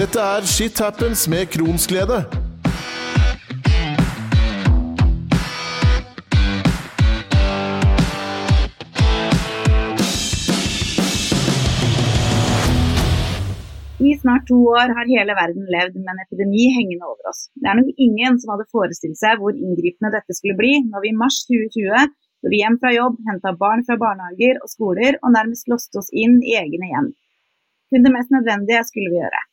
Dette er Shit Happens med Kronsglede. I snart to år har hele verden levd med en epidemi hengende over oss. Det er nok ingen som hadde forestilt seg hvor inngripende dette skulle bli når vi i mars 2020 dro hjem fra jobb, henta barn fra barnehager og skoler og nærmest låste oss inn i egne hjem. Kun det mest nødvendige skulle vi gjøre.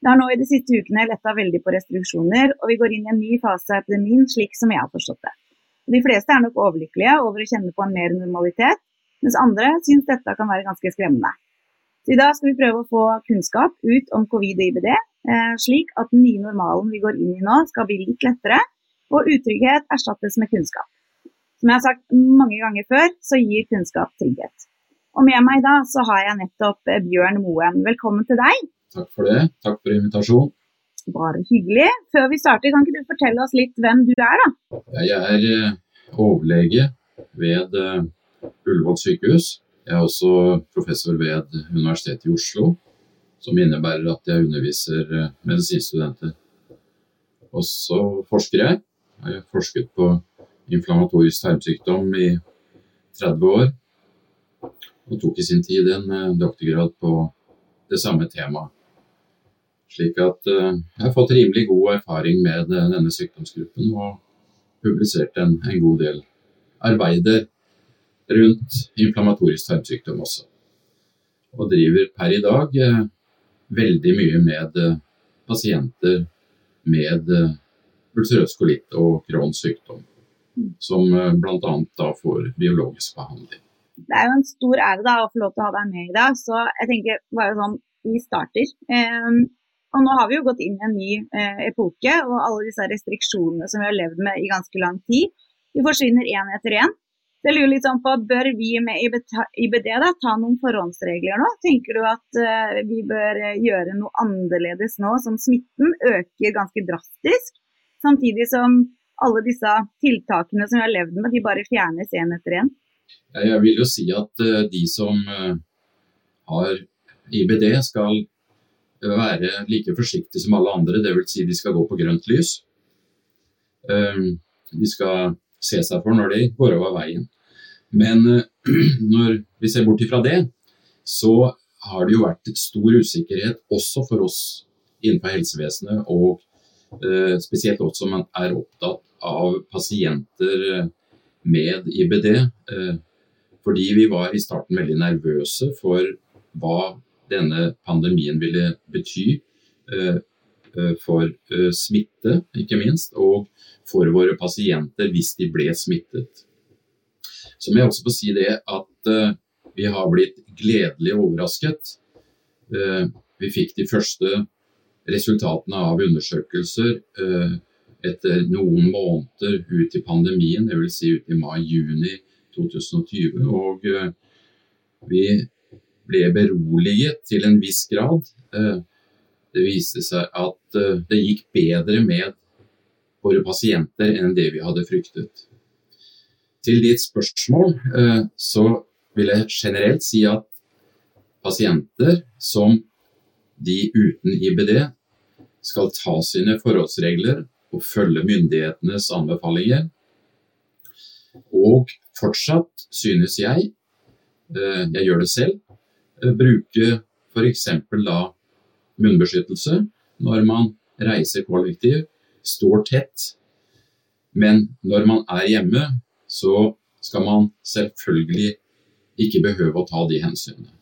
Det har nå i de siste ukene letta veldig på restriksjoner, og vi går inn i en ny fase av epidemien slik som jeg har forstått det. De fleste er nok overlykkelige over å kjenne på en mer normalitet, mens andre syns dette kan være ganske skremmende. Så I dag skal vi prøve å få kunnskap ut om covid og IBD, eh, slik at den nye normalen vi går inn i nå skal bli litt lettere, og utrygghet erstattes med kunnskap. Som jeg har sagt mange ganger før, så gir kunnskap trygghet. Og med meg da så har jeg nettopp eh, Bjørn Moen. Velkommen til deg. Takk for det. Takk for invitasjonen. Bare hyggelig. Før vi starter, kan ikke du fortelle oss litt hvem du er, da? Jeg er eh, overlege ved eh, Ullevål sykehus. Jeg er også professor ved Universitetet i Oslo, som innebærer at jeg underviser eh, medisinstudenter. Og så forsker jeg. Jeg har forsket på inflammatorisk tarmsykdom i 30 år. Og tok i sin tid en doktorgrad på det samme temaet. Slik at eh, jeg har fått rimelig god erfaring med eh, denne sykdomsgruppen og publisert en, en god del arbeider rundt inflammatorisk tarmsykdom også. Og driver per i dag eh, veldig mye med pasienter med ulcerøs kolitt og Crohns sykdom, som bl.a. da får biologisk behandling. Det er jo en stor ære da, å få lov til å ha deg med i dag, så jeg tenker bare sånn, vi starter. Ehm, og nå har vi jo gått inn i en ny eh, epoke, og alle disse restriksjonene som vi har levd med i ganske lang tid, de forsvinner én etter én. Jeg lurer litt sånn på, Bør vi med IBD da, ta noen forhåndsregler nå? Tenker du at eh, vi bør gjøre noe annerledes nå som smitten øker ganske drastisk, samtidig som alle disse tiltakene som vi har levd med, de bare fjernes én etter én? Jeg vil jo si at eh, de som eh, har IBD skal være like forsiktige som alle andre, dvs. Si de skal gå på grønt lys. Um, De skal se seg for når de går over veien. Men eh, når vi ser bort ifra det, så har det jo vært stor usikkerhet også for oss innenfor helsevesenet, og eh, spesielt oss som er opptatt av pasienter eh, med IBD. Fordi vi var i starten veldig nervøse for hva denne pandemien ville bety eh, eh, for eh, smitte, ikke minst, og for våre pasienter hvis de ble smittet. Så må jeg også få si det at vi har blitt gledelig overrasket. Vi fikk de første resultatene av undersøkelser etter noen måneder ut i pandemien, dvs. Si ut i mai-juni 2020. Og vi ble beroliget til en viss grad. Eh, Det viste seg at eh, det gikk bedre med våre pasienter enn det vi hadde fryktet. Til ditt spørsmål eh, så vil jeg generelt si at pasienter som de uten IBD skal ta sine forholdsregler og følge myndighetenes anbefalinger. Og fortsatt synes jeg, jeg gjør det selv, bruke f.eks. da munnbeskyttelse når man reiser kollektiv, står tett. Men når man er hjemme, så skal man selvfølgelig ikke behøve å ta de hensynene.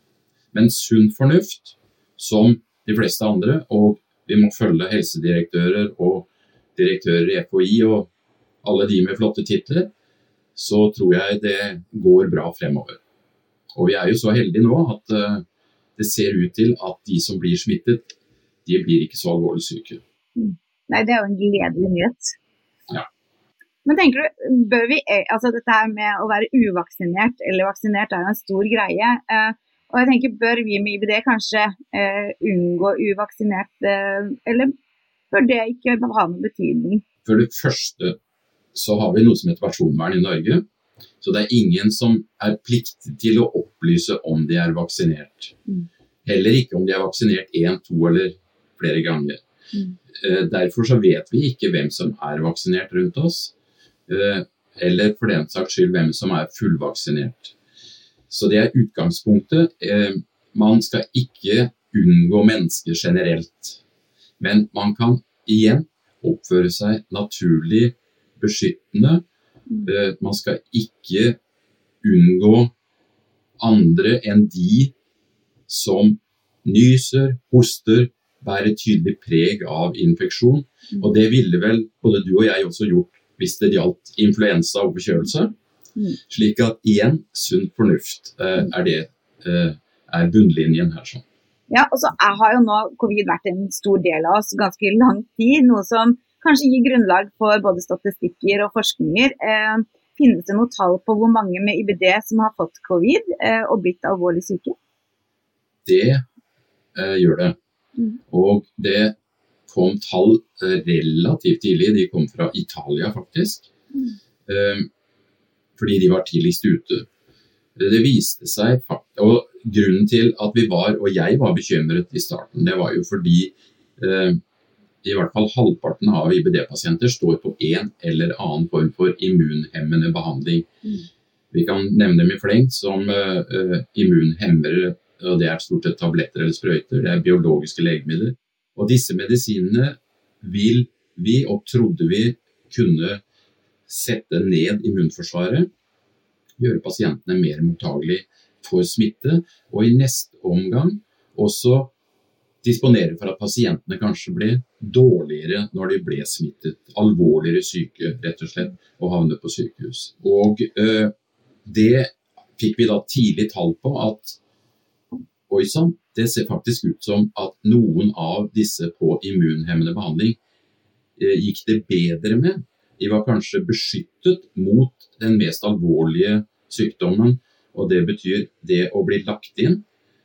Men sunn fornuft, som de fleste andre, og vi må følge helsedirektører og direktører i FHI og alle de med flotte titler, så tror jeg det går bra fremover. Og vi er jo så heldige nå at eh, det ser ut til at de som blir smittet, de blir ikke så alvorlig syke. Nei, det er jo en gledelig nyhet. Ja. Men tenker du, bør vi, eh, altså dette her med å være uvaksinert eller vaksinert er jo en stor greie. eh, og jeg tenker, Bør vi med IBD kanskje unngå uvaksinert, eller bør det ikke ha noen betydning? For det første så har vi noe som heter personvern i Norge. Så det er ingen som er pliktig til å opplyse om de er vaksinert. Mm. Heller ikke om de er vaksinert én, to eller flere ganger. Mm. Eh, Derfor så vet vi ikke hvem som er vaksinert rundt oss, eh, eller for den saks skyld hvem som er fullvaksinert. Så det er utgangspunktet. Eh, Man skal ikke unngå mennesker generelt, men man kan igjen oppføre seg naturlig beskyttende. Man skal ikke unngå andre enn de som nyser, hoster, bærer tydelig preg av infeksjon. Og det ville vel både du og jeg også gjort hvis det gjaldt influensa og forkjølelse. Mm. Slik at igjen, sunn fornuft eh, er det eh, er bunnlinjen her. sånn. Ja, og så har jo nå covid vært en stor del av oss ganske lang tid, noe som kanskje gir grunnlag for både statistikker og forskninger. Eh, finnes det noe tall på hvor mange med IBD som har fått covid eh, og blitt alvorlig syke? Det eh, gjør det. Mm. Og det kom tall eh, relativt tidlig. De kom fra Italia, faktisk. Mm. Eh, fordi de var tidligst ute. Det viste seg Og grunnen til at vi var, og jeg var bekymret i starten, det var jo fordi eh, i hvert fall halvparten av IBD-pasienter står på en eller annen form for immunhemmende behandling. Mm. Vi kan nevne dem i fleng som uh, immunhemmere, og det er stort sett tabletter eller sprøyter. Det er biologiske legemidler. Og disse medisinene vil vi, og trodde vi, kunne sette ned immunforsvaret. Gjøre pasientene mer mottagelige for smitte. Og i neste omgang også disponere for at pasientene kanskje ble dårligere når de ble smittet. Alvorligere syke, rett og slett, og havnet på sykehus. Og eh, det fikk vi da tidlig tall på at oi sann, det ser faktisk ut som at noen av disse på immunhemmende behandling eh, gikk det bedre med. De var kanskje beskyttet mot den mest alvorlige sykdommen, og det betyr det å bli lagt inn,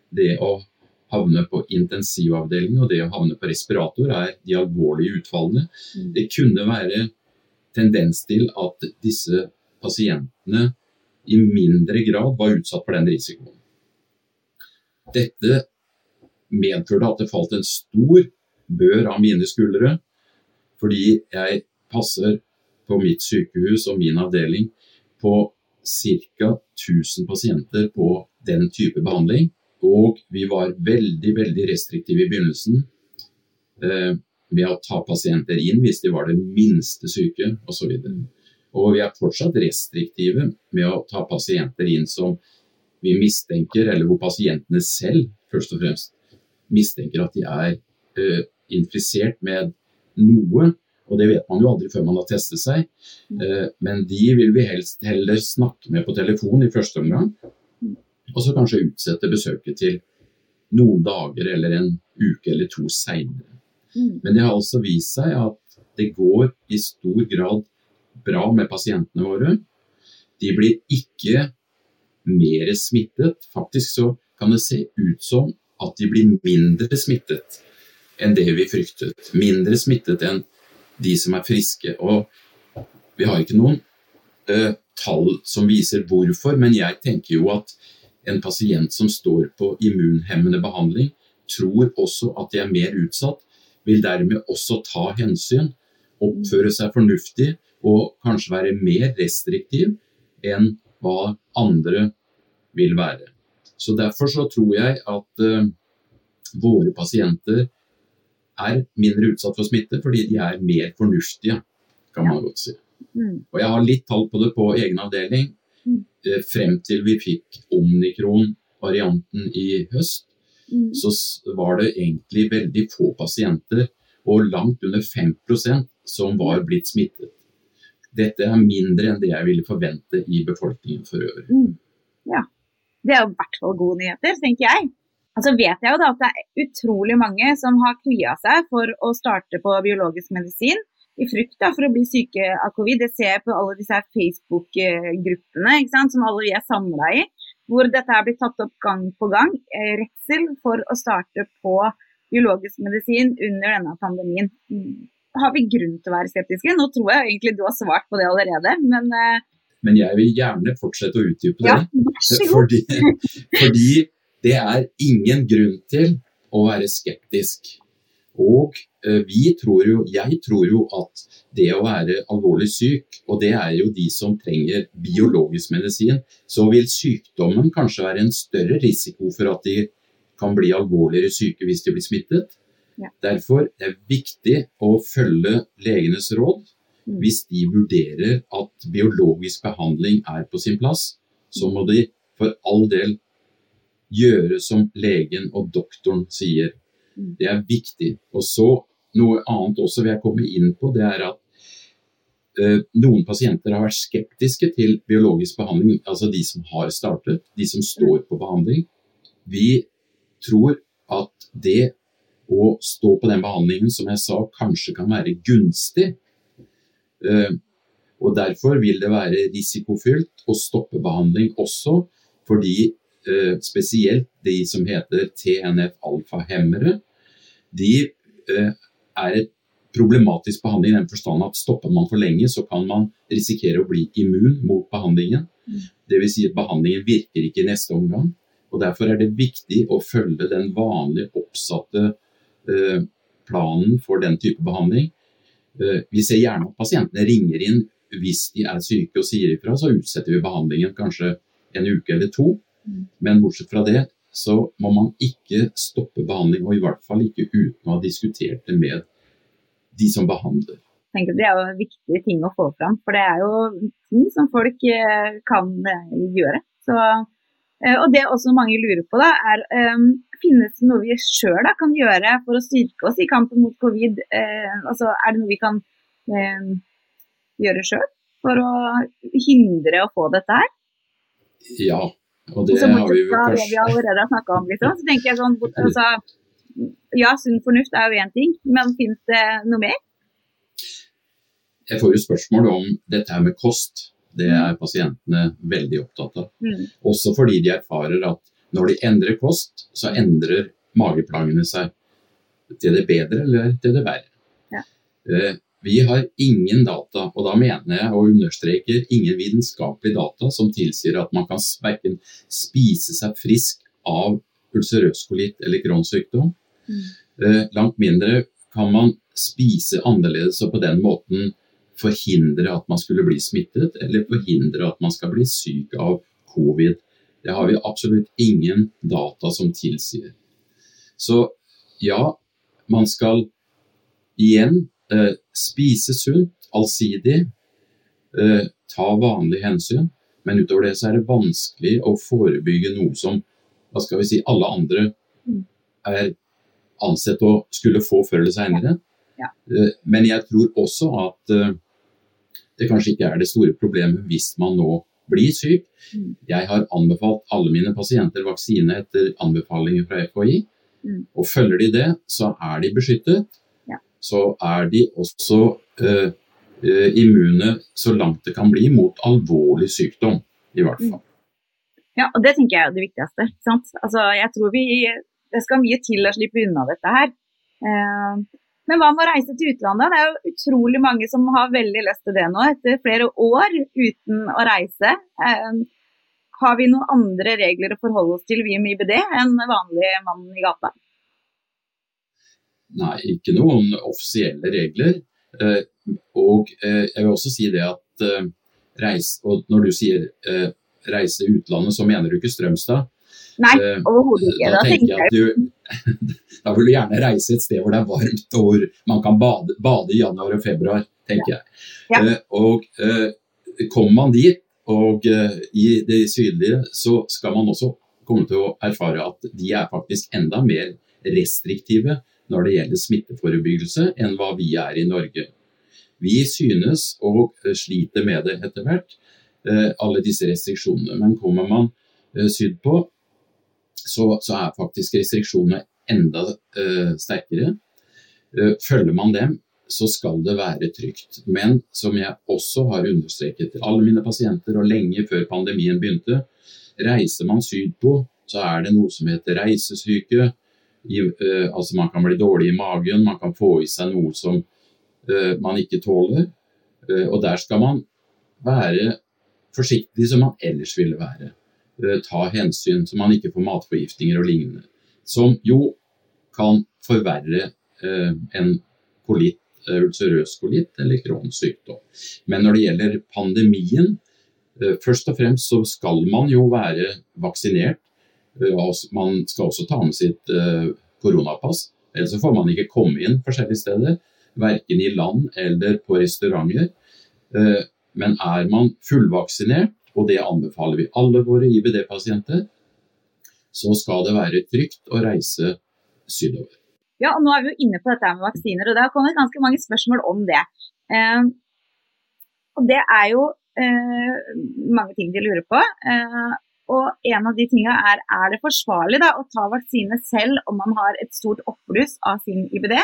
det å havne på intensivavdeling og det å havne på respirator er de alvorlige utfallene. Mm. Det kunne være tendens til at disse pasientene i mindre grad var utsatt for den risikoen. Dette medførte at det falt en stor bør av mine skuldre, fordi jeg passer på mitt sykehus og min avdeling på ca. 1000 pasienter på den type behandling. Og vi var veldig, veldig restriktive i begynnelsen eh, med å ta pasienter inn hvis de var det minste syke osv. Og vi er fortsatt restriktive med å ta pasienter inn som vi mistenker, eller hvor pasientene selv først og fremst mistenker at de er eh, infisert med noe. Og det vet man jo aldri før man har testet seg. Eh, men de vil vi helst heller snakke med på telefon i første omgang. Og så kanskje utsette besøket til noen dager eller en uke eller to seinere. Mm. Men det har altså vist seg at det går i stor grad bra med pasientene våre. De blir ikke mer smittet. Faktisk så kan det se ut som at de blir mindre smittet enn det vi fryktet. Mindre smittet enn de som er friske. Og vi har ikke noen eh, tall som viser hvorfor, men jeg tenker jo at en pasient som står på immunhemmende behandling, tror også at de er mer utsatt, vil dermed også ta hensyn, oppføre seg fornuftig og kanskje være mer restriktiv enn hva andre vil være. Så Derfor så tror jeg at uh, våre pasienter er mindre utsatt for smitte fordi de er mer fornuftige, kan man godt si. Mm. Og jeg har litt tall på det på egen avdeling. Eh, Frem til vi fikk omnikron-varianten i høst, Mm. så var det egentlig veldig få pasienter, og langt under 5% som var blitt smittet. Dette er mindre enn det jeg ville forvente i befolkningen for øvrig. Mm. Ja. Det er i hvert fall gode nyheter, tenker jeg. Altså vet jeg jo da at det er utrolig mange som har kvia seg for å starte på biologisk medisin i frykt da, for å bli syke av covid. Det ser jeg på alle disse Facebook-gruppene som alle vi er samla i, hvor dette er blitt tatt opp gang på gang. Eh, redsel for å starte på biologisk medisin under denne pandemien. Mm. Har vi grunn til å være skeptiske? Nå tror jeg egentlig du har svart på det allerede, men eh, Men jeg vil gjerne fortsette å utdype det. ja. Fordi, fordi det er ingen grunn til å være skeptisk. Og eh, vi tror jo, jeg tror jo at det å være alvorlig syk, og det er jo de som trenger biologisk medisin, så vil sykdommen kanskje være en større risiko for at de kan bli alvorligere syke hvis de blir smittet. Ja. Derfor er det viktig å følge legenes råd. Mm. Hvis de vurderer at biologisk behandling er på sin plass, så må de for all del gjøre som legen og doktoren sier. Mm. Det er viktig. Og så noe annet også vil jeg komme inn på, det er at eh, noen pasienter har vært skeptiske til biologisk behandling, altså de som har startet, de som står på behandling. Vi tror at det å stå på den behandlingen, som jeg sa, kanskje kan være gunstig. Eh, og Derfor vil det være risikofylt å stoppe behandling også fordi spesielt de som heter TNF-alfahemmere, de eh, er et problematisk behandling i den forstand at stopper man for lenge, så kan man risikere å bli immun mot behandlingen. Mm. Dvs. Si at behandlingen virker ikke i neste omgang. og Derfor er det viktig å følge den vanlige oppsatte eh, planen for den type behandling. Eh, vi ser gjerne at pasientene ringer inn hvis de er syke og sier ifra, så utsetter vi behandlingen kanskje en uke eller to. Men bortsett fra det så må man ikke stoppe behandling, og i hvert fall ikke uten å ha diskutert det med de som behandler. Tenker Det er jo en viktig ting å få fram, for det er jo ting som folk eh, kan eh, gjøre. Så, eh, og Det også mange lurer på, da, er um, finnes det noe vi sjøl kan gjøre for å styrke oss i kampen mot covid? Uh, altså, er det noe vi kan eh, gjøre sjøl for å hindre å få dette her? Ja, og det har vi kanskje allerede snakka om, liksom, så tenker jeg sånn altså, Ja, sunn fornuft er jo én ting, men finnes det noe mer? Jeg får jo spørsmål om dette her med kost. Det er pasientene veldig opptatt av. Mm. Også fordi de erfarer at når de endrer kost, så endrer mageplagene seg til det bedre eller til det verre. Ja. Vi har ingen data, og da mener jeg og understreker ingen vitenskapelige data som tilsier at man kan verken spise seg frisk av ulcerøs kolitt eller Crohns sykdom. Mm. Eh, Langt mindre kan man spise annerledes og på den måten forhindre at man skulle bli smittet, eller forhindre at man skal bli syk av covid. Det har vi absolutt ingen data som tilsier. Så ja, man skal igjen eh, spise sunt, allsidig, eh, ta vanlige hensyn. Men utover det så er det vanskelig å forebygge noe som hva skal vi si, alle andre Mm. er ansett å skulle få før eller senere. Ja. Eh, Men jeg tror også at eh, det kanskje ikke er det store problemet hvis man nå blir syk. Mm. Jeg har anbefalt alle mine pasienter vaksine etter anbefalinger fra FHI. Mm. Og følger de det, så er de beskyttet. Så er de også eh, eh, immune så langt det kan bli mot alvorlig sykdom, i hvert fall. Ja, og det tenker jeg er det viktigste. Sant? Altså, jeg tror vi, Det skal mye til å slippe unna dette her. Eh, men hva med å reise til utlandet? Det er jo utrolig mange som har veldig lyst til det nå, etter flere år uten å reise. Eh, har vi noen andre regler å forholde oss til vi med IBD enn vanlig mann i gata? Nei, ikke noen offisielle regler. Eh, og eh, jeg vil også si det at eh, reis, og når du sier eh, reise utlandet, så mener du ikke Strømstad. Nei, overhodet ikke. Da tenker jeg at du Da vil du gjerne reise et sted hvor det er varmt og hvor man kan bade, bade i januar og februar, tenker jeg. Ja. Eh, og eh, kommer man dit, og i det sydlige, så skal man også komme til å erfare at de er faktisk enda mer restriktive når det gjelder smitteforebyggelse enn hva vi er i Norge. Vi synes og sliter med det etter hvert, eh, alle disse restriksjonene. Men kommer man eh, sydpå, så, så er faktisk restriksjonene enda eh, sterkere. Følger man dem, så skal det være trygt. Men som jeg også har understreket til alle mine pasienter, og lenge før pandemien begynte, reiser man sydpå, så er det noe som heter reisesyke. Eh, altså Man kan bli dårlig i magen, man kan få i seg noe som eh, man ikke tåler. Eh, og der skal man være forsiktig som man ellers ville være. Ta hensyn så man ikke får matforgiftninger og lignende. Som jo kan forverre en kolitt, ulcerøs kolitt eller Crohns sykdom. Men når det gjelder pandemien, først og fremst så skal man jo være vaksinert. Man skal også ta med sitt koronapass, ellers får man ikke komme inn forskjellige steder. Verken i land eller på restauranter. Men er man fullvaksinert, og det anbefaler vi alle våre IBD-pasienter, så skal det være trygt å reise sydover. Ja, og Nå er vi jo inne på dette med vaksiner, og det har kommet ganske mange spørsmål om det. Eh, og Det er jo eh, mange ting de lurer på. Og En av de tingene er er det forsvarlig da, å ta vaksine selv om man har et stort oppbluss av sin IBD.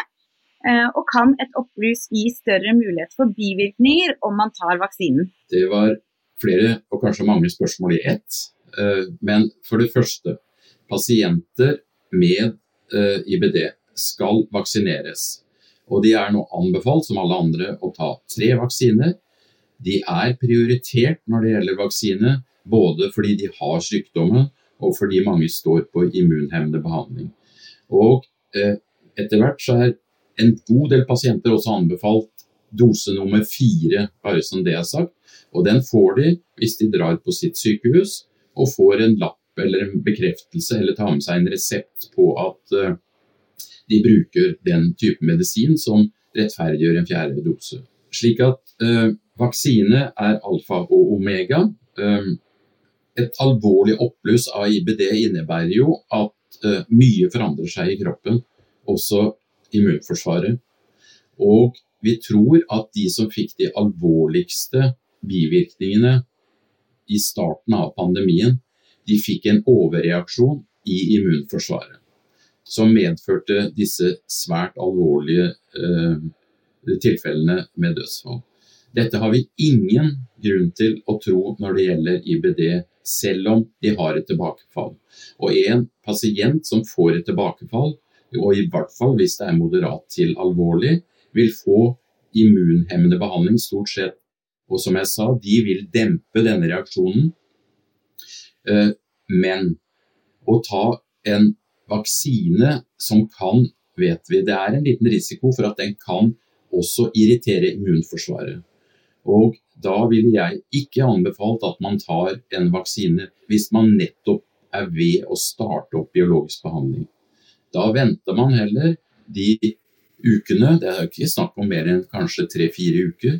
Eh, og kan et oppbluss gi større mulighet for bivirkninger om man tar vaksinen? Det var flere og kanskje mange spørsmål i ett. Eh, men for det første, pasienter med eh, IBD skal vaksineres. Og de er nå anbefalt, som alle andre, å ta tre vaksiner. De er prioritert når det gjelder vaksine, både fordi de har sykdommen og fordi mange står på immunhemmende behandling. Og etter hvert så er en god del pasienter også anbefalt dose nummer fire, bare som det er sagt. Og den får de hvis de drar på sitt sykehus og får en lapp eller en bekreftelse eller tar med seg en resept på at eh, de bruker den type medisin som rettferdiggjør en fjerde dose. Slik at eh, vaksine er alfa og omega. Um, et alvorlig oppbluss av IBD innebærer jo at uh, mye forandrer seg i kroppen, også immunforsvaret. Og vi tror at de som fikk de alvorligste bivirkningene i starten av pandemien, de fikk en overreaksjon i immunforsvaret. Som medførte disse svært alvorlige uh, tilfellene med dødsfall. Dette har vi ingen grunn til å tro når det gjelder IBD, selv om de har et tilbakefall. Og en pasient som får et tilbakefall, og i hvert fall hvis det er moderat til alvorlig, vil få immunhemmende behandling stort sett. Og som jeg sa, de vil dempe denne reaksjonen. Eh, men å ta en vaksine som kan, vet vi, det er en liten risiko for at den kan også irritere immunforsvaret. Og da ville jeg ikke anbefalt at man tar en vaksine hvis man nettopp er ved å starte opp biologisk behandling. Da venter man heller de ukene, det er ikke snakk om mer enn kanskje tre-fire uker.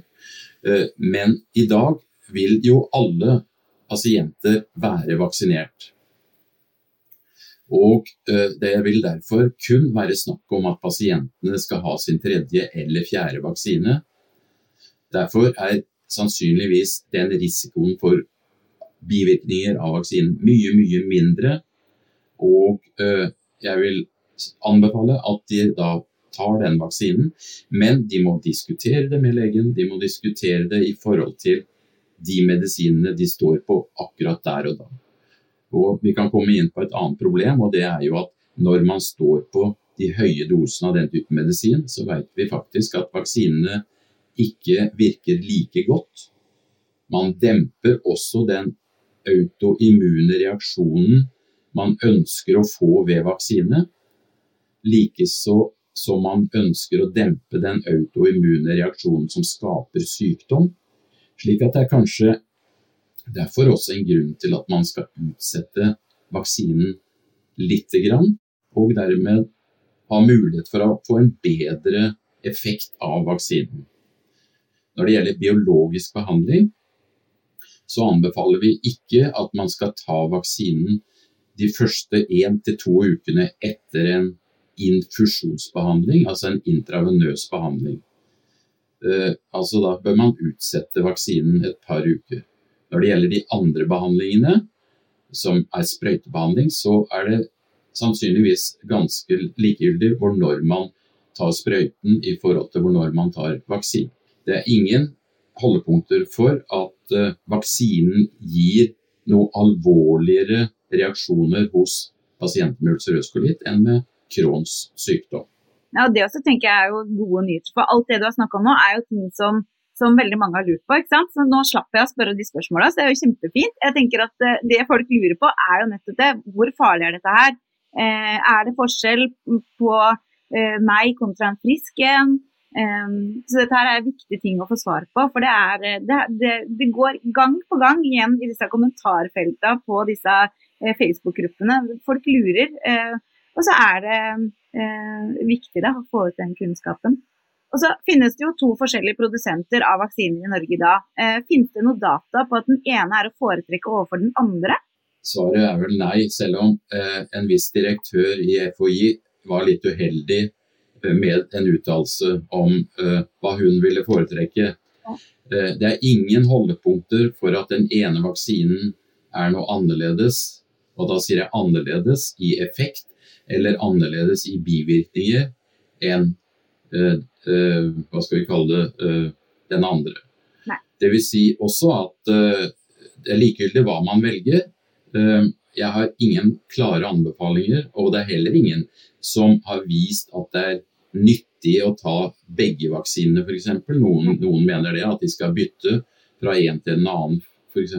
Eh, men i dag vil jo alle pasienter være vaksinert. Og eh, det vil derfor kun være snakk om at pasientene skal ha sin tredje eller fjerde vaksine. Derfor er sannsynligvis den risikoen for bivirkninger av vaksinen mye, mye mindre. Og eh, jeg vil anbefale at de da tar den vaksinen, men de må diskutere det med legen. De må diskutere det i forhold til de medisinene de står på akkurat der og da. Og Vi kan komme inn på et annet problem, og det er jo at når man står på de høye dosene av den type medisin, så vet vi faktisk at vaksinene ikke virker like godt. Man demper også den autoimmune reaksjonen man ønsker å få ved vaksine. Likeså som man ønsker å dempe den autoimmune reaksjonen som skaper sykdom. Slik at det er kanskje derfor også en grunn til at man skal utsette vaksinen lite grann, og dermed ha mulighet for å få en bedre effekt av vaksinen. Når det gjelder biologisk behandling, så anbefaler vi ikke at man skal ta vaksinen de første én til to ukene etter en infusjonsbehandling, altså en intravenøs behandling. Uh, altså Da bør man utsette vaksinen et par uker. Når det gjelder de andre behandlingene, som er sprøytebehandling, så er det sannsynligvis ganske likegyldig hvor når man tar sprøyten i forhold til hvor når man tar vaksinen. Det er ingen holdepunkter for at uh, vaksinen gir noe alvorligere reaksjoner hos pasienter med ulcerøs kolitt enn med Crohns sykdom. Ja, Det også tenker jeg er jo gode nyheter. For alt det du har snakka om nå, er jo ting som, som, veldig mange har lurt på. ikke sant? Så Nå slapp jeg å spørre de spørsmåla, så det er jo kjempefint. Jeg tenker at eh, Det folk lurer på, er jo nettopp det. Hvor farlig er dette her? Eh, er det forskjell på meg kontra en frisk en. Så dette her er viktige ting å få svar på. For det, er, det, det, det går gang på gang igjen i disse kommentarfeltene på disse Facebook-gruppene. Folk lurer. og så er det viktig da, å få ut den kunnskapen. Og så finnes det jo to forskjellige produsenter av vaksiner i Norge i dag. Eh, finnes det noe data på at den ene er å foretrekke overfor den andre? Svaret er vel nei, selv om eh, en viss direktør i FHI var litt uheldig eh, med en uttalelse om eh, hva hun ville foretrekke. Eh, det er ingen holdepunkter for at den ene vaksinen er noe annerledes, og da sier jeg annerledes i effekt eller annerledes i bivirkninger enn Eh, hva skal vi kalle det, den andre. Det vil si også at det er likegyldig hva man velger. Jeg har ingen klare anbefalinger, og det er heller ingen som har vist at det er nyttig å ta begge vaksinene f.eks. Noen, noen mener det, at de skal bytte fra en til en annen f.eks.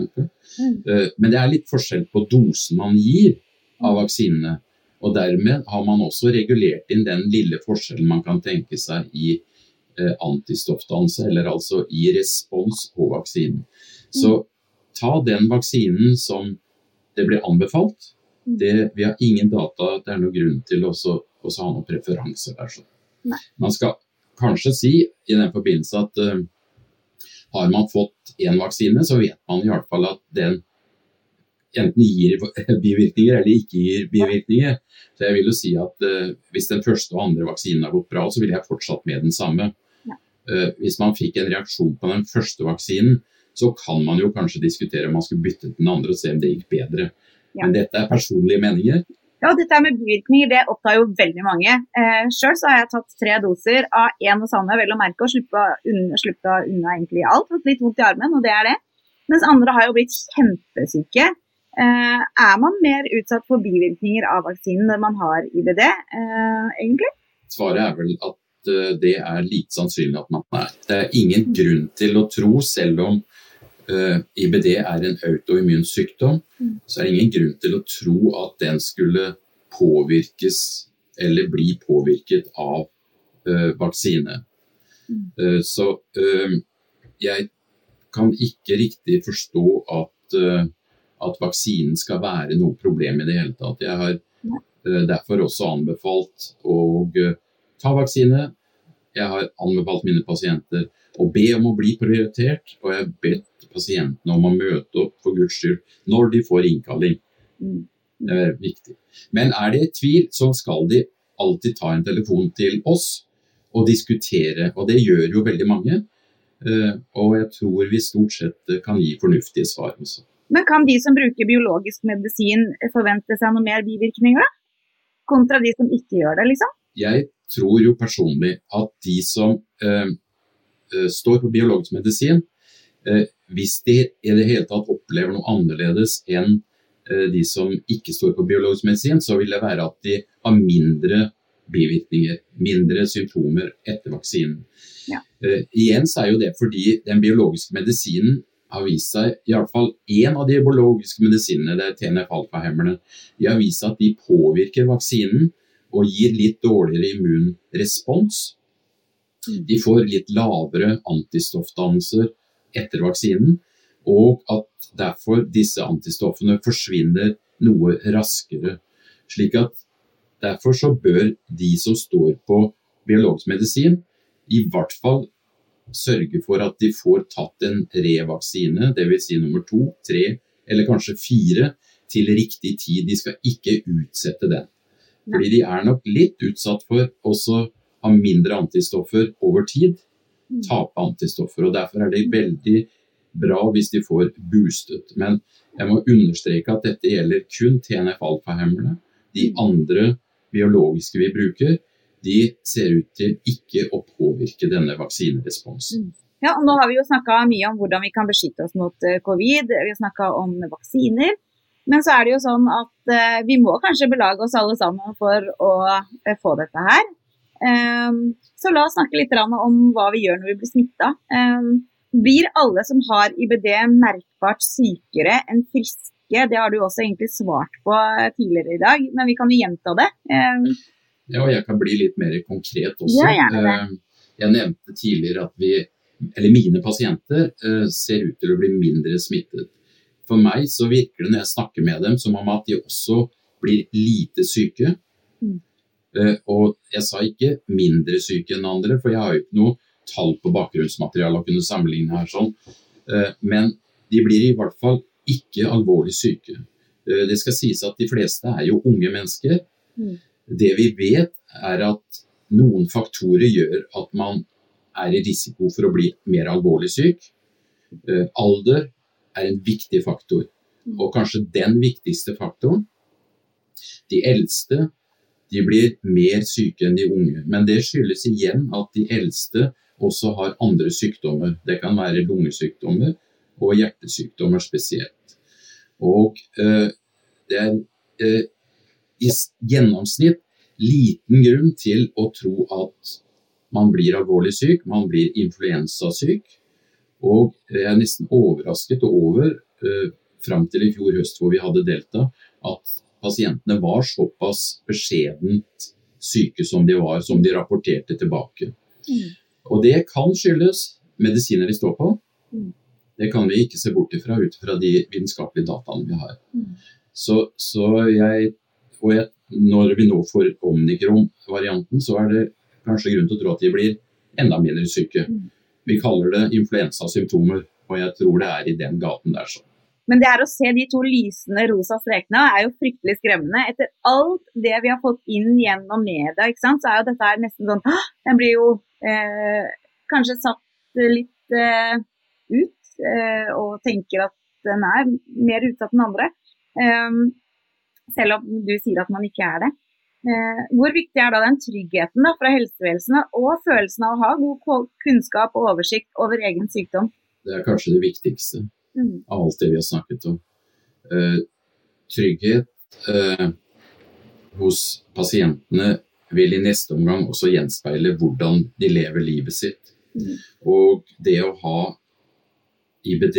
Mm. Men det er litt forskjell på dosen man gir av vaksinene. Og Dermed har man også regulert inn den lille forskjellen man kan tenke seg i eh, antistoffdannelse, eller altså i respons på vaksinen. Så ta den vaksinen som det blir anbefalt. Det, vi har ingen data at det er noen grunn til å ha noen preferanser der. Så. Man skal kanskje si i den forbindelse at uh, har man fått én vaksine, så vet man i hvert fall at den enten gir bivirkninger eller ikke gir bivirkninger. Så jeg vil jo si at uh, Hvis den første og andre vaksinen har gått bra, så ville jeg fortsatt med den samme. Uh, hvis man fikk en reaksjon på den første vaksinen, så kan man jo kanskje diskutere om man skulle bytte den andre og se om det gikk bedre. Ja. Men dette er personlige meninger. Ja, dette med bivirkninger det opptar jo veldig mange. Eh, Sjøl har jeg tatt tre doser av én og samme, vel å merke, og sluppet unna, unna egentlig alt. Fått litt vondt i armen, og det er det. Mens andre har jo blitt kjempesyke. Eh, er man mer utsatt for bivirkninger av vaksinen når man har IBD, eh, egentlig? Svaret er vel at eh, det er lite sannsynlig at man er. Det er ingen grunn til å tro, selv om IBD er en autoimmun sykdom, mm. så er det ingen grunn til å tro at den skulle påvirkes eller bli påvirket av vaksine. Mm. Så jeg kan ikke riktig forstå at at vaksinen skal være noe problem i det hele tatt. Jeg har derfor også anbefalt å ta vaksine. Jeg har anbefalt mine pasienter å be om å bli prioritert, og jeg har bedt pasientene om å møte opp for Guds skyld når de får innkalling. Mm. Det er viktig. Men er det tvil, så skal de alltid ta en telefon til oss og diskutere, og det gjør jo veldig mange. Uh, og jeg tror vi stort sett kan gi fornuftige svar også. Men kan de som bruker biologisk medisin forvente seg noe mer bivirkninger, da? Kontra de som ikke gjør det, liksom? Jeg tror jo personlig at de som eh, står på biologisk medisin, hvis de i det hele tatt opplever noe annerledes enn øh, de som ikke står på biologisk medisin, så vil det være at de har mindre bivirkninger, mindre symptomer etter vaksinen. Ja. igjen så er jo det fordi den biologiske medisinen har vist seg, iallfall én av de biologiske medisinene, det er TNF-alfahemmerne, de har vist seg at de påvirker vaksinen og gir litt dårligere immunrespons. De får litt lavere antistoffdannelser etter vaksinen, og at derfor disse antistoffene forsvinner noe raskere. Slik at derfor så bør de som står på biologisk medisin, i hvert fall sørge for at de får tatt en revaksine, dvs. Si nummer to, tre eller kanskje fire, til riktig tid. De skal ikke utsette den. Fordi de er nok litt utsatt for også ha mindre antistoffer over tid. Mm. Tape antistoffer. og Derfor er det veldig bra hvis de får boostet. Men jeg må understreke at dette gjelder kun TNF-alfahemmerne. De mm. andre biologiske vi bruker, de ser ut til ikke å påvirke denne vaksineresponsen. Mm. Ja, og Nå har vi jo snakka mye om hvordan vi kan beskytte oss mot eh, covid, vi har snakka om vaksiner. Men så er det jo sånn at uh, vi må kanskje belage oss alle sammen for å uh, få dette her. Um, så la oss snakke litt om hva vi gjør når vi blir smitta. Um, blir alle som har IBD merkbart sykere enn friske? Det har du også egentlig svart på tidligere i dag, men vi kan jo gjenta det. Um, Ja, jeg kan bli litt mer konkret også. Ja. Eh, Jeg nevnte tidligere at vi, eller mine pasienter eh, ser ut til å bli mindre smittet. For meg så virker det når jeg snakker med dem som om at de også blir lite syke. Mm. Eh, Og jeg sa ikke mindre syke enn andre, for jeg har jo ikke noe tall på bakgrunnsmateriale å kunne sammenligne her sånn. Eh, Men de blir i hvert fall ikke alvorlig syke. Eh, Det skal sies at de fleste er jo unge mennesker. Mm. Det vi vet er at noen faktorer gjør at man er i risiko for å bli mer alvorlig syk. Alder er en viktig faktor, og kanskje den viktigste faktoren. De eldste de blir mer syke enn de unge, men det skyldes igjen at de eldste også har andre sykdommer. Det kan være lungesykdommer og hjertesykdommer spesielt. Og eh, det er eh, i gjennomsnitt liten grunn til å tro at man blir alvorlig syk, man blir influensasyk. Og jeg er nesten overrasket over, eh, fram til i fjor høst hvor vi hadde delta, at pasientene var såpass beskjedent syke som de var, som de rapporterte tilbake. Mm. Og det kan skyldes medisiner de står på. Mm. Det kan vi ikke se bort ifra ut fra de vitenskapelige dataene vi har. Mm. Så, så jeg, jeg, når vi nå får omnikron-varianten, så er det kanskje grunn til å tro at de blir enda mindre syke. Mm. Vi kaller det influensasymptomer, og jeg tror det er i den gaten der. Så. Men det er å se de to lysende rosa strekene er jo fryktelig skremmende. Etter alt det vi har fått inn gjennom media, ikke sant, så er jo dette nesten sånn! Den blir jo eh, kanskje satt litt eh, ut, eh, og tenker at den er mer utsatt enn andre. Eh, selv om du sier at man ikke er det. Eh, hvor viktig er da den tryggheten da, fra helsevesenet og følelsen av å ha god kunnskap og oversikt over egen sykdom? Det er kanskje det viktigste. Mm. av alt det vi har snakket om. Eh, trygghet eh, hos pasientene vil i neste omgang også gjenspeile hvordan de lever livet sitt. Mm. Og det å ha IBD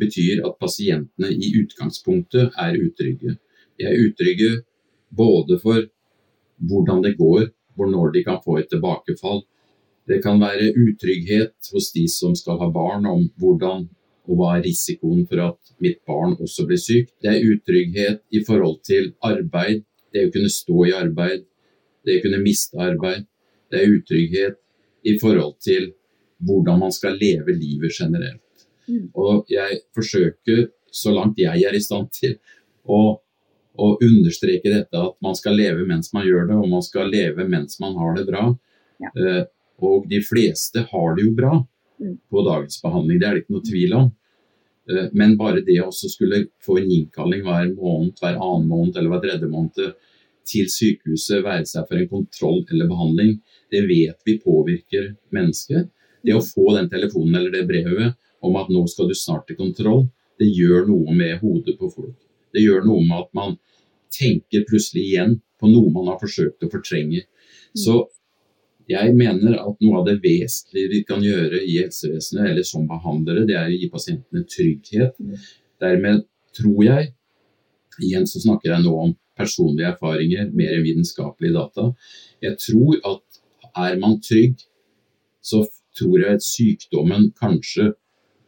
betyr at pasientene i utgangspunktet er utrygge. De er utrygge både for hvordan det går, når de kan få et tilbakefall. Det kan være utrygghet hos de som skal ha barn, om hvordan og hva er risikoen for at mitt barn også blir syk. Det er utrygghet i forhold til arbeid, det å kunne stå i arbeid, det å kunne miste arbeid. Det er utrygghet i forhold til hvordan man skal leve livet generelt. Mm. Og jeg forsøker, så langt jeg er i stand til, å, å understreke dette at man skal leve mens man gjør det, og man skal leve mens man har det bra. Ja. Uh, og de fleste har det jo bra. På dagens behandling, det er det ikke noe tvil om. Eh, Men bare det også skulle få en innkalling hver måned, hver annen måned eller hver tredje måned til sykehuset, være seg for en kontroll eller behandling, det vet vi påvirker mennesket. Det å få den telefonen eller det brevet om at nå skal du snart til kontroll, det gjør noe med hodet på folk. Det gjør noe med at man tenker plutselig igjen på noe man har forsøkt å fortrenge. Så jeg mener at noe av det vesentlige vi kan gjøre i helsevesenet, eller som behandlere, det er å gi pasientene trygghet. Dermed tror jeg, igjen så snakker jeg nå om personlige erfaringer, mer enn vitenskapelige data, jeg tror at er man trygg, så tror jeg at sykdommen kanskje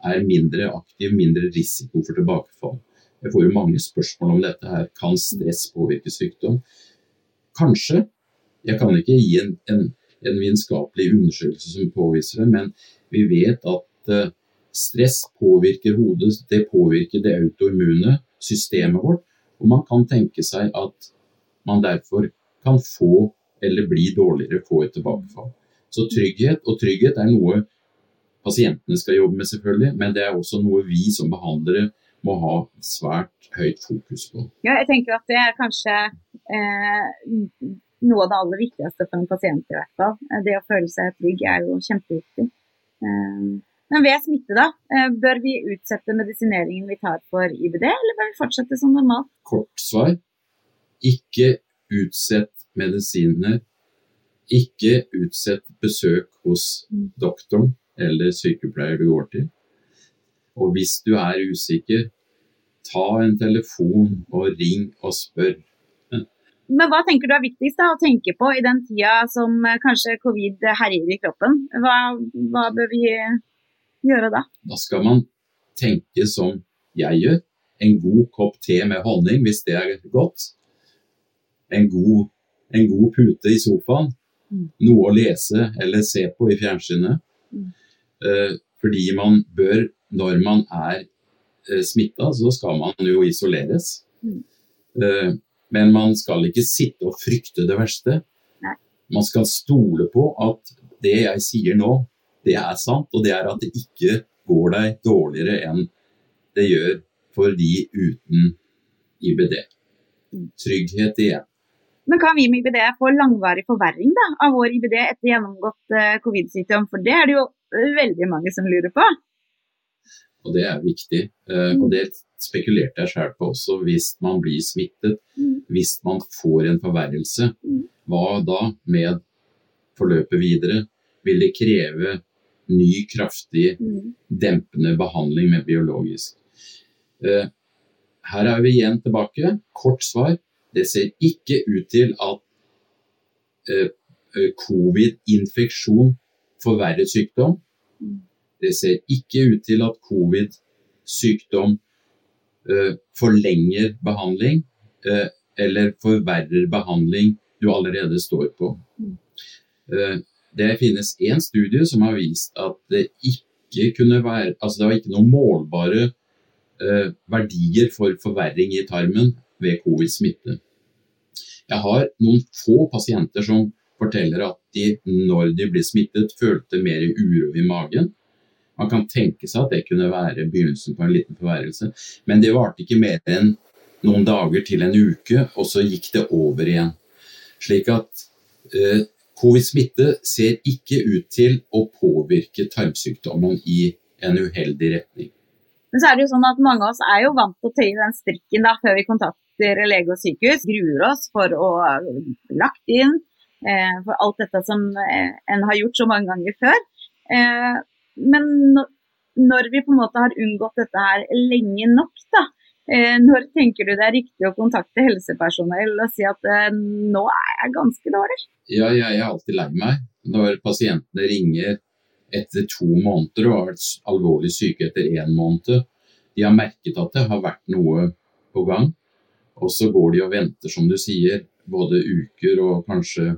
er mindre aktiv, mindre risiko for tilbakefall. Jeg får jo mange spørsmål om dette her. Kan stress påvirke sykdom? Kanskje. Jeg kan ikke gi en, en, en vitenskapelig undersøkelse som påviser det, men vi vet at eh, stress påvirker hodet, det påvirker det autoimmune systemet vårt, og man kan tenke seg at man derfor kan få eller bli dårligere, få et tilbakefall. Så trygghet, og trygghet er noe pasientene skal jobbe med selvfølgelig, men det er også noe vi som behandlere må ha svært høyt fokus på. Ja, jeg tenker at det er kanskje eh, noe av det aller viktigste for en pasient i hvert fall. Eh, Det å føle seg trygg er jo kjempeviktig. Eh, men ved smitte, da, eh, bør vi utsette medisineringen vi tar for IBD, eller bør vi fortsette som normalt? Kort svar ikke utsett medisiner. Ikke utsett besøk hos doktoren eller sykepleier du går til. Og hvis du er usikker, ta en telefon og ring og spør. Men hva tenker du er viktigst da, å tenke på i den tida som eh, kanskje covid herjer i kroppen? Hva, hva bør vi gjøre da? Da skal man tenke som jeg gjør. En god kopp te med honning, hvis det er godt. En god, en god pute i sofaen. Mm. Noe å lese eller se på i fjernsynet. Mm. Eh, fordi man bør, når man er eh, smitta, så skal man jo isoleres. Mm. Eh, men man skal ikke sitte og frykte det verste. Man skal stole på at det jeg sier nå, det er sant, og det er at det ikke går deg dårligere enn det gjør for de uten IBD. Trygghet igjen. Men kan vi med IBD få langvarig forverring da, av vår IBD etter gjennomgått uh, covid-sykdom? For det er det jo veldig mange som lurer på. Og det er viktig. Uh, mm. Og det spekulerte jeg sjøl på også. Hvis man blir smittet, mm. hvis man får en forverrelse, mm. hva da med forløpet videre? Vil det kreve ny, kraftig mm. dempende behandling med biologisk. Uh, her er vi igjen tilbake. Kort svar. Det ser ikke ut til at uh, covid-infeksjon forverrer sykdom. Det ser ikke ut til at covid-sykdom forlenger behandling eller forverrer behandling du allerede står på. Mm. Det finnes én studie som har vist at det ikke kunne være Altså det var ikke noen målbare eh, verdier for forverring i tarmen ved covid-smitte. Jeg har noen få pasienter som forteller at de, når de ble smittet, følte mer uro i magen. Man kan tenke seg at det kunne være begynnelsen på en liten forværelse, men det varte ikke mer enn noen dager til en uke, og så gikk det over igjen. Slik at eh, Covid-smitte ser ikke ut til å påvirke tarmsykdommen i en uheldig retning. Men så er det jo sånn at Mange av oss er jo vant til å tøye den strikken da, før vi kontakter lege og sykehus. Gruer oss for å bli lagt inn, eh, for alt dette som eh, en har gjort så mange ganger før. Eh, men når vi på en måte har unngått dette her lenge nok, da, Eh, når tenker du det er riktig å kontakte helsepersonell og si at eh, nå er jeg ganske dårlig? Ja, jeg er alltid lei meg når pasientene ringer etter to måneder og har vært alvorlig syke etter én måned. De har merket at det har vært noe på gang, og så går de og venter, som du sier, både uker og kanskje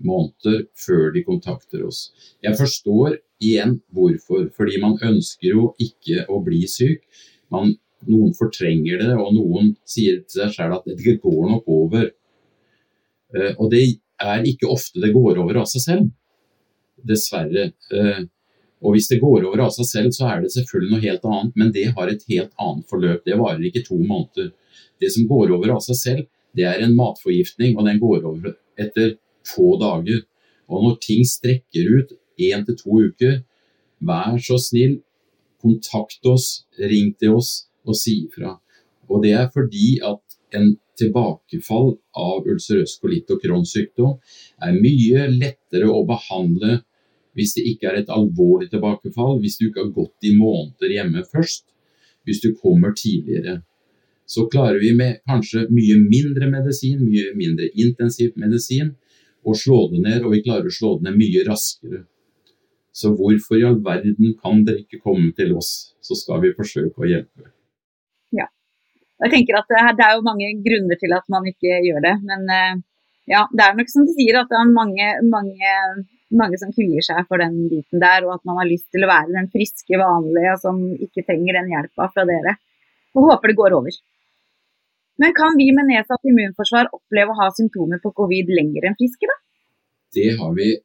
måneder før de kontakter oss. Jeg forstår igjen hvorfor, fordi man ønsker jo ikke å bli syk. Man noen fortrenger det, og noen sier til seg selv at det går nok over. Eh, og det er ikke ofte det går over av seg selv, dessverre. Eh, og hvis det går over av seg selv, så er det selvfølgelig noe helt annet, men det har et helt annet forløp. Det varer ikke to måneder. Det som går over av seg selv, det er en matforgiftning, og den går over etter få dager. Og når ting strekker ut én til to uker, vær så snill, kontakt oss, ring til oss og si ifra. Og det er fordi at en tilbakefall av ulcerøs kolitt og Crohns er mye lettere å behandle hvis det ikke er et alvorlig tilbakefall, hvis du ikke har gått i måneder hjemme først, hvis du kommer tidligere. Så klarer vi med kanskje mye mindre medisin, mye mindre intensiv medisin, å slå det ned, og vi klarer å slå det ned mye raskere. Så hvorfor i all verden kan dere ikke komme til oss, så skal vi forsøke å hjelpe. Jeg tenker at Det er jo mange grunner til at man ikke gjør det. Men eh, ja, det er nok som du sier at det er mange, mange, mange som kvier seg for den biten der, og at man har lyst til å være den friske, vanlige som ikke trenger den hjelpa fra dere. Og håper det går over. Men kan vi med nedsatt immunforsvar oppleve å ha symptomer på covid lenger enn friske, da? Det har vi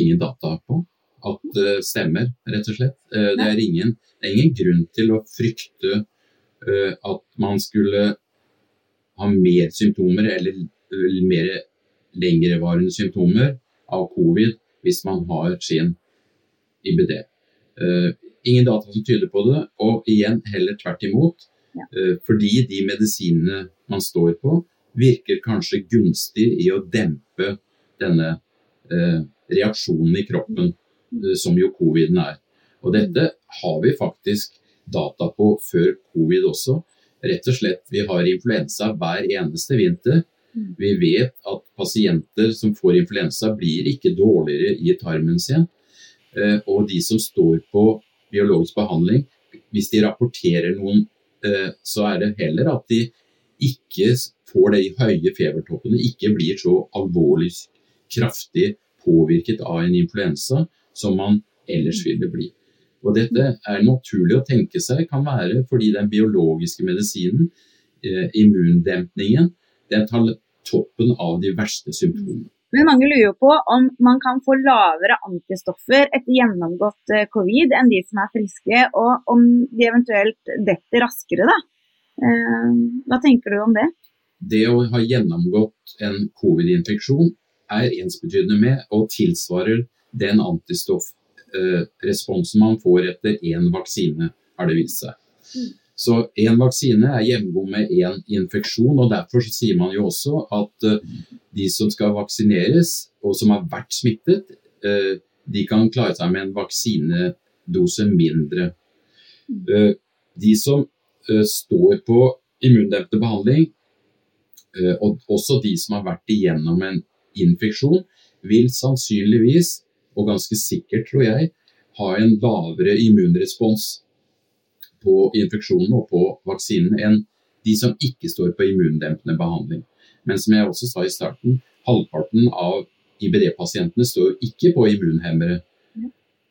ingen data på at det stemmer, rett og slett. Eh, det er ingen, det er ingen grunn til å frykte Eh, at man skulle ha mer symptomer eller, mer lengrevarende symptomer av covid hvis man har sin IBD. Eh, ingen data som tyder på det, og igjen heller tvert imot. Fordi de medisinene man står på, virker kanskje gunstig i å dempe denne reaksjonen i kroppen som jo coviden er. Og dette har vi faktisk data på før covid også. Rett og slett, Vi har influensa hver eneste vinter. Mm. Vi vet at pasienter som får influensa, blir ikke dårligere i tarmen sin. Eh, og de som står på biologisk behandling, hvis de rapporterer noen, eh, så er det heller at de ikke får de høye febertoppene, ikke blir så alvorlig kraftig påvirket av en influensa som man ellers ville bli. Og Dette er naturlig å tenke seg kan være fordi den biologiske medisinen, eh, immundempningen, den tar toppen av de verste symptomene. Men mange lurer på om man kan få lavere antistoffer etter gjennomgått eh, covid enn de som er friske, og om de eventuelt detter raskere, da. Eh, hva tenker du om det? Det å ha gjennomgått en covid-infeksjon er ensbetydende med og tilsvarer den antistoffresponsen man får etter én vaksine, har det vist seg. Mm. Så én vaksine er jevngod med én infeksjon, og derfor sier man jo også at eh, de som skal vaksineres, og som har vært smittet, eh, de kan klare seg med en vaksinedose mindre. Eh, De som eh, står på immundempende behandling, eh, og også de som har vært igjennom en infeksjon, vil sannsynligvis, og ganske sikkert tror jeg, ha en lavere immunrespons på infeksjonen og på vaksinen enn de som ikke står på immundempende behandling. Men som jeg også sa i starten, halvparten av IBD-pasientene står ikke på immunhemmere.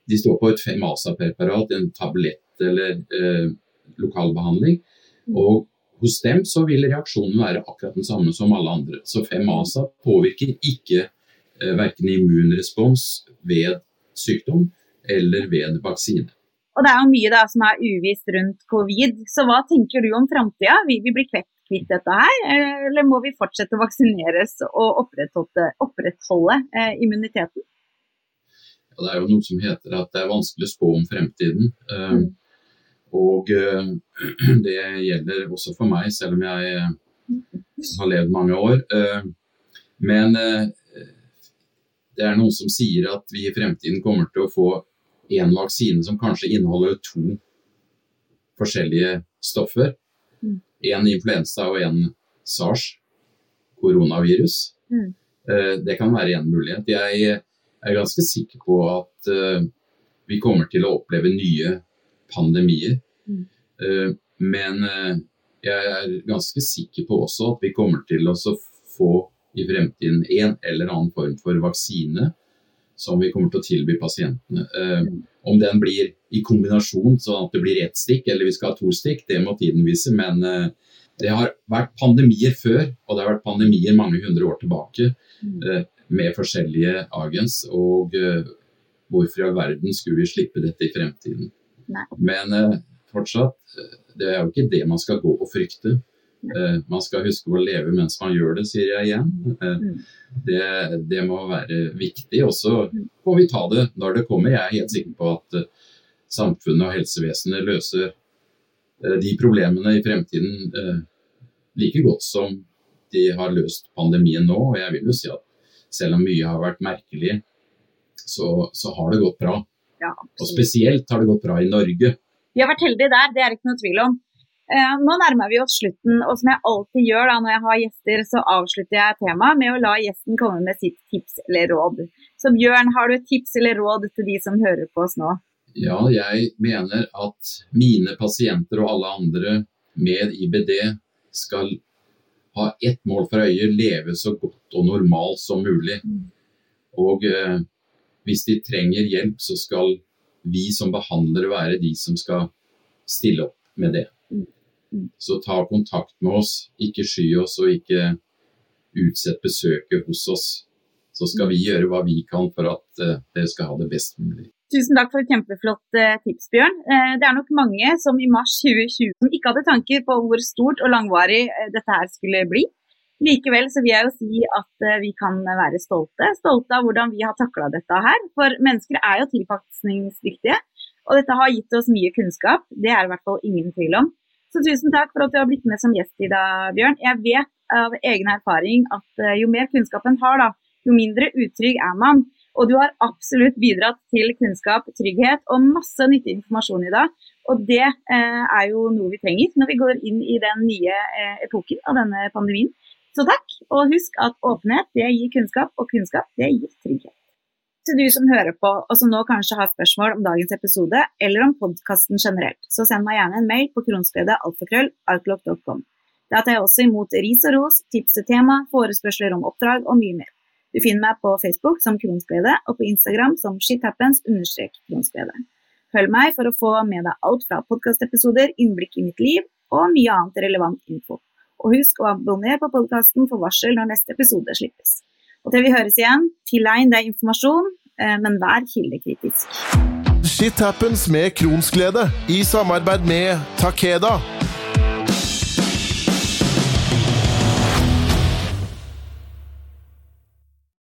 De står på et Femasa-preparat, en tablett eller eh, lokalbehandling. Og hos dem så vil reaksjonen være akkurat den samme som alle andre. Så Femasa påvirker ikke verken immunrespons ved sykdom eller ved vaksine. Og det er jo mye da som er uvisst rundt covid, så hva tenker du om framtida? Vil vi bli kvitt, kvitt dette her, eller må vi fortsette å vaksineres og opprettholde, opprettholde eh, immuniteten? Ja, det er jo noe som heter at det er vanskelig å spå om fremtiden. Eh, Mm. Og eh, det gjelder også for meg, selv om jeg eh, har levd mange år. Eh, Men eh, det er noen som sier at vi i fremtiden kommer til å få en vaksine som kanskje inneholder to forskjellige stoffer. Mm. En influensa og en sars, koronavirus. Mm. Eh, Det kan være en mulighet. Jeg er ganske sikker på at eh, vi kommer til å oppleve nye pandemier. Mm. Eh, Men jeg er ganske sikker på også at vi kommer til å få i fremtiden en eller annen form for vaksine som vi kommer til å tilby pasientene. Eh, Om den blir i kombinasjon, sånn at det blir ett stikk eller vi skal ha to stikk, det må tiden vise. Men eh, det har vært pandemier før, og det har vært pandemier mange hundre år tilbake eh, med forskjellige agens. Og hvorfor i all verden skulle vi slippe dette i fremtiden? Men fortsatt, det er jo ikke det man skal gå og frykte. Eh, man skal huske å leve mens man gjør det, sier jeg igjen. Eh, Mm. det, det må være viktig. Og så får vi ta det når det kommer. Jeg er helt sikker på at eh, samfunnet og helsevesenet løser de problemene i fremtiden like godt som de har løst pandemien nå. Og jeg vil jo si at selv om mye har vært merkelig, så, så har det gått bra. Ja, Og spesielt har det gått bra i Norge. Vi har vært heldige der, det er det ikke noe tvil om. Eh, nå nærmer vi oss slutten, og som jeg alltid gjør da når jeg har gjester, så avslutter jeg temaet med å la gjesten komme med sitt tips eller råd. Så Bjørn, har du et tips eller råd til de som hører på oss nå? Ja, jeg mener at mine pasienter og alle andre med IBD skal ha ett mål for øye, leve så godt og normalt som mulig. Og eh, hvis de trenger hjelp, så skal vi som behandlere være de som skal stille opp med det. Så ta kontakt med oss, ikke sky oss og ikke utsett besøket hos oss. Så skal vi gjøre hva vi kan for at eh, dere skal ha det best mulig. Tusen takk for et kjempeflott eh, tips, Bjørn. Eh, det er nok mange som i mars 2020 som ikke hadde tanker på hvor stort og langvarig dette her skulle bli. Likevel så vil jeg jo si at vi kan være stolte. Stolte av hvordan vi har takla dette her. For mennesker er jo tilpasningsdyktige. Og dette har gitt oss mye kunnskap. Det er i hvert fall ingen tvil om. Så tusen takk for at du har blitt med som gjest i dag, Bjørn. Jeg vet av egen erfaring at eh, jo mer kunnskap en har, da, jo mindre utrygg er man. Og du har absolutt bidratt til kunnskap, trygghet og masse nyttig informasjon i dag. Og det eh, er jo noe vi trenger når vi går inn i den nye eh, epoken av denne pandemien. Så takk, og husk at åpenhet det gir kunnskap, og kunnskap det gir trygghet. Til du som hører på, og som nå kanskje har spørsmål om dagens episode, eller om podkasten generelt, så send meg gjerne en mail på kronsglede.alfakrøll.outlook.com. Der tar jeg også imot ris og ros, tips til tema, forespørsler om oppdrag og mye mer. Du finner meg på Facebook som Kronsglede, og på Instagram som shithappens-kronsglede. Følg meg for å få med deg alt fra podkastepisoder, innblikk i mitt liv og mye annet relevant info. Og husk å abonnere på podkasten for varsel når neste episode slippes. Og til vi høres igjen, tilegn deg informasjon, eh, men vær kildekritisk. Shit happens med Kronsglede i samarbeid med Takeda.